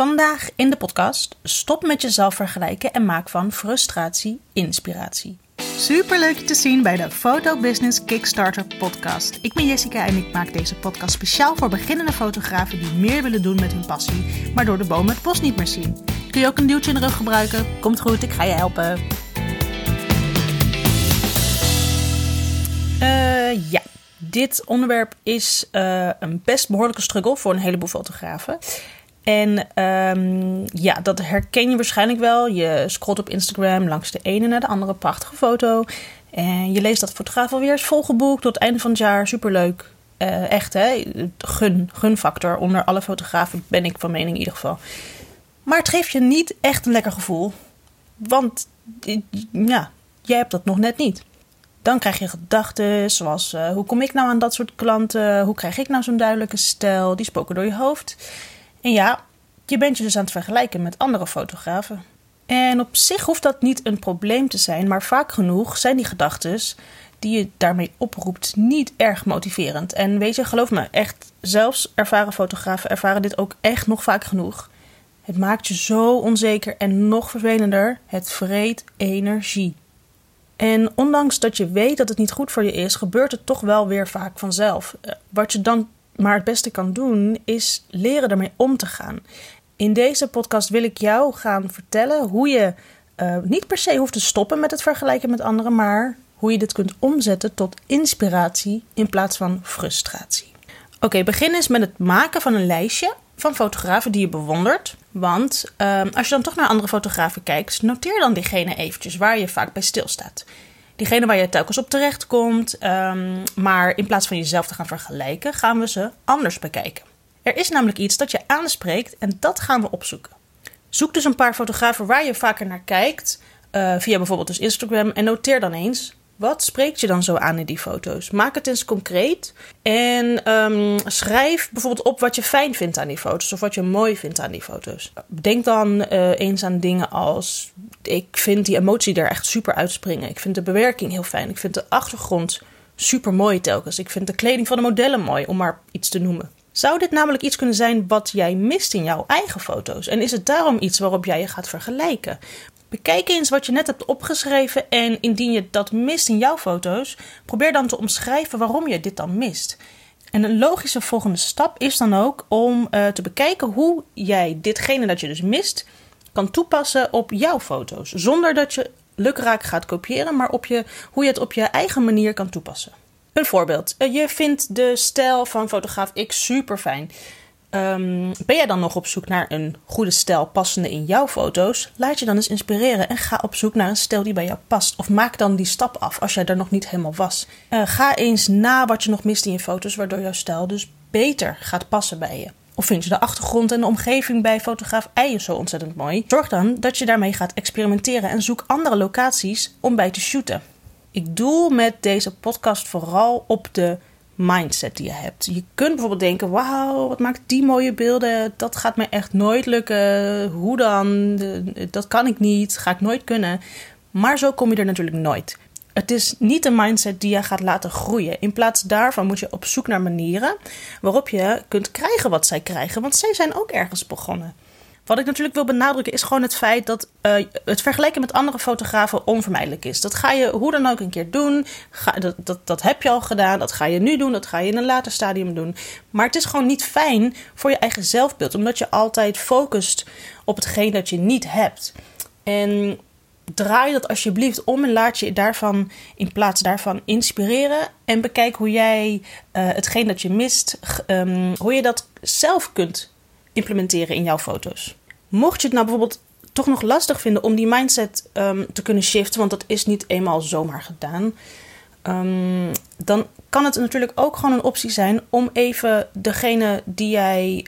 Vandaag in de podcast Stop met jezelf vergelijken en maak van frustratie inspiratie. Super leuk je te zien bij de Photo Business Kickstarter podcast. Ik ben Jessica en ik maak deze podcast speciaal voor beginnende fotografen die meer willen doen met hun passie, maar door de bomen het bos niet meer zien. Kun je ook een duwtje in de rug gebruiken? Komt goed, ik ga je helpen. Uh, ja, dit onderwerp is uh, een best behoorlijke struggle voor een heleboel fotografen. En um, ja, dat herken je waarschijnlijk wel. Je scrolt op Instagram langs de ene naar de andere prachtige foto. En je leest dat fotograaf alweer is volgeboekt tot het einde van het jaar. Superleuk. Uh, echt hè, gun, gunfactor. Onder alle fotografen ben ik van mening in ieder geval. Maar het geeft je niet echt een lekker gevoel. Want ja, jij hebt dat nog net niet. Dan krijg je gedachten zoals: uh, hoe kom ik nou aan dat soort klanten? Hoe krijg ik nou zo'n duidelijke stijl? Die spoken door je hoofd. En ja, je bent je dus aan het vergelijken met andere fotografen. En op zich hoeft dat niet een probleem te zijn, maar vaak genoeg zijn die gedachten die je daarmee oproept niet erg motiverend. En weet je, geloof me, echt, zelfs ervaren fotografen ervaren dit ook echt nog vaak genoeg. Het maakt je zo onzeker en nog vervelender, het vreet energie. En ondanks dat je weet dat het niet goed voor je is, gebeurt het toch wel weer vaak vanzelf. Eh, wat je dan maar het beste kan doen, is leren ermee om te gaan. In deze podcast wil ik jou gaan vertellen hoe je uh, niet per se hoeft te stoppen met het vergelijken met anderen, maar hoe je dit kunt omzetten tot inspiratie in plaats van frustratie. Oké, begin eens met het maken van een lijstje van fotografen die je bewondert. Want uh, als je dan toch naar andere fotografen kijkt, noteer dan diegene eventjes waar je vaak bij stilstaat diegene waar je telkens op terecht komt. Ehm, maar in plaats van jezelf te gaan vergelijken, gaan we ze anders bekijken. Er is namelijk iets dat je aanspreekt en dat gaan we opzoeken. Zoek dus een paar fotografen waar je vaker naar kijkt, uh, via bijvoorbeeld dus Instagram, en noteer dan eens wat spreekt je dan zo aan in die foto's? Maak het eens concreet en um, schrijf bijvoorbeeld op wat je fijn vindt aan die foto's of wat je mooi vindt aan die foto's. Denk dan uh, eens aan dingen als: ik vind die emotie er echt super uitspringen. Ik vind de bewerking heel fijn. Ik vind de achtergrond super mooi telkens. Ik vind de kleding van de modellen mooi, om maar iets te noemen. Zou dit namelijk iets kunnen zijn wat jij mist in jouw eigen foto's? En is het daarom iets waarop jij je gaat vergelijken? Bekijk eens wat je net hebt opgeschreven en indien je dat mist in jouw foto's, probeer dan te omschrijven waarom je dit dan mist. En een logische volgende stap is dan ook om uh, te bekijken hoe jij ditgene dat je dus mist kan toepassen op jouw foto's. Zonder dat je lukraak gaat kopiëren, maar op je, hoe je het op je eigen manier kan toepassen. Een voorbeeld. Eh, je vindt de stijl van fotograaf X super fijn. Um, ben jij dan nog op zoek naar een goede stijl passende in jouw foto's? Laat je dan eens inspireren en ga op zoek naar een stijl die bij jou past. Of maak dan die stap af als jij er nog niet helemaal was. Uh, ga eens na wat je nog mist in je foto's, waardoor jouw stijl dus beter gaat passen bij je. Of vind je de achtergrond en de omgeving bij fotograaf Eijen zo ontzettend mooi? Zorg dan dat je daarmee gaat experimenteren en zoek andere locaties om bij te shooten. Ik doel met deze podcast vooral op de mindset die je hebt. Je kunt bijvoorbeeld denken: wauw, wat maakt die mooie beelden? Dat gaat me echt nooit lukken. Hoe dan? Dat kan ik niet. Ga ik nooit kunnen. Maar zo kom je er natuurlijk nooit. Het is niet een mindset die je gaat laten groeien. In plaats daarvan moet je op zoek naar manieren waarop je kunt krijgen wat zij krijgen. Want zij zijn ook ergens begonnen. Wat ik natuurlijk wil benadrukken is gewoon het feit dat uh, het vergelijken met andere fotografen onvermijdelijk is. Dat ga je hoe dan ook een keer doen. Ga, dat, dat, dat heb je al gedaan. Dat ga je nu doen. Dat ga je in een later stadium doen. Maar het is gewoon niet fijn voor je eigen zelfbeeld. Omdat je altijd focust op hetgeen dat je niet hebt. En draai dat alsjeblieft om en laat je daarvan in plaats daarvan inspireren. En bekijk hoe jij uh, hetgeen dat je mist, um, hoe je dat zelf kunt implementeren in jouw foto's. Mocht je het nou bijvoorbeeld toch nog lastig vinden om die mindset um, te kunnen shiften, want dat is niet eenmaal zomaar gedaan, um, dan kan het natuurlijk ook gewoon een optie zijn om even degene die jij,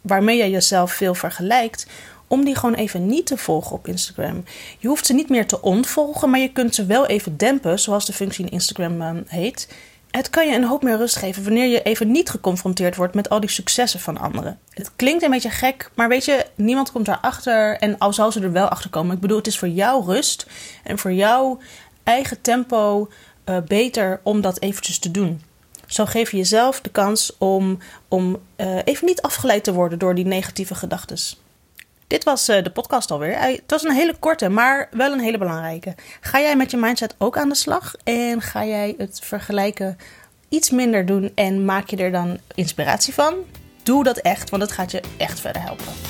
waarmee jij jezelf veel vergelijkt, om die gewoon even niet te volgen op Instagram. Je hoeft ze niet meer te ontvolgen, maar je kunt ze wel even dempen, zoals de functie in Instagram heet. Het kan je een hoop meer rust geven wanneer je even niet geconfronteerd wordt met al die successen van anderen. Het klinkt een beetje gek, maar weet je, niemand komt daarachter en al zal ze er wel achter komen. Ik bedoel, het is voor jou rust en voor jouw eigen tempo uh, beter om dat eventjes te doen. Zo geef je jezelf de kans om, om uh, even niet afgeleid te worden door die negatieve gedachten. Dit was uh, de podcast alweer. Het was een hele korte, maar wel een hele belangrijke. Ga jij met je mindset ook aan de slag? En ga jij het vergelijken iets minder doen en maak je er dan inspiratie van? Doe dat echt, want het gaat je echt verder helpen.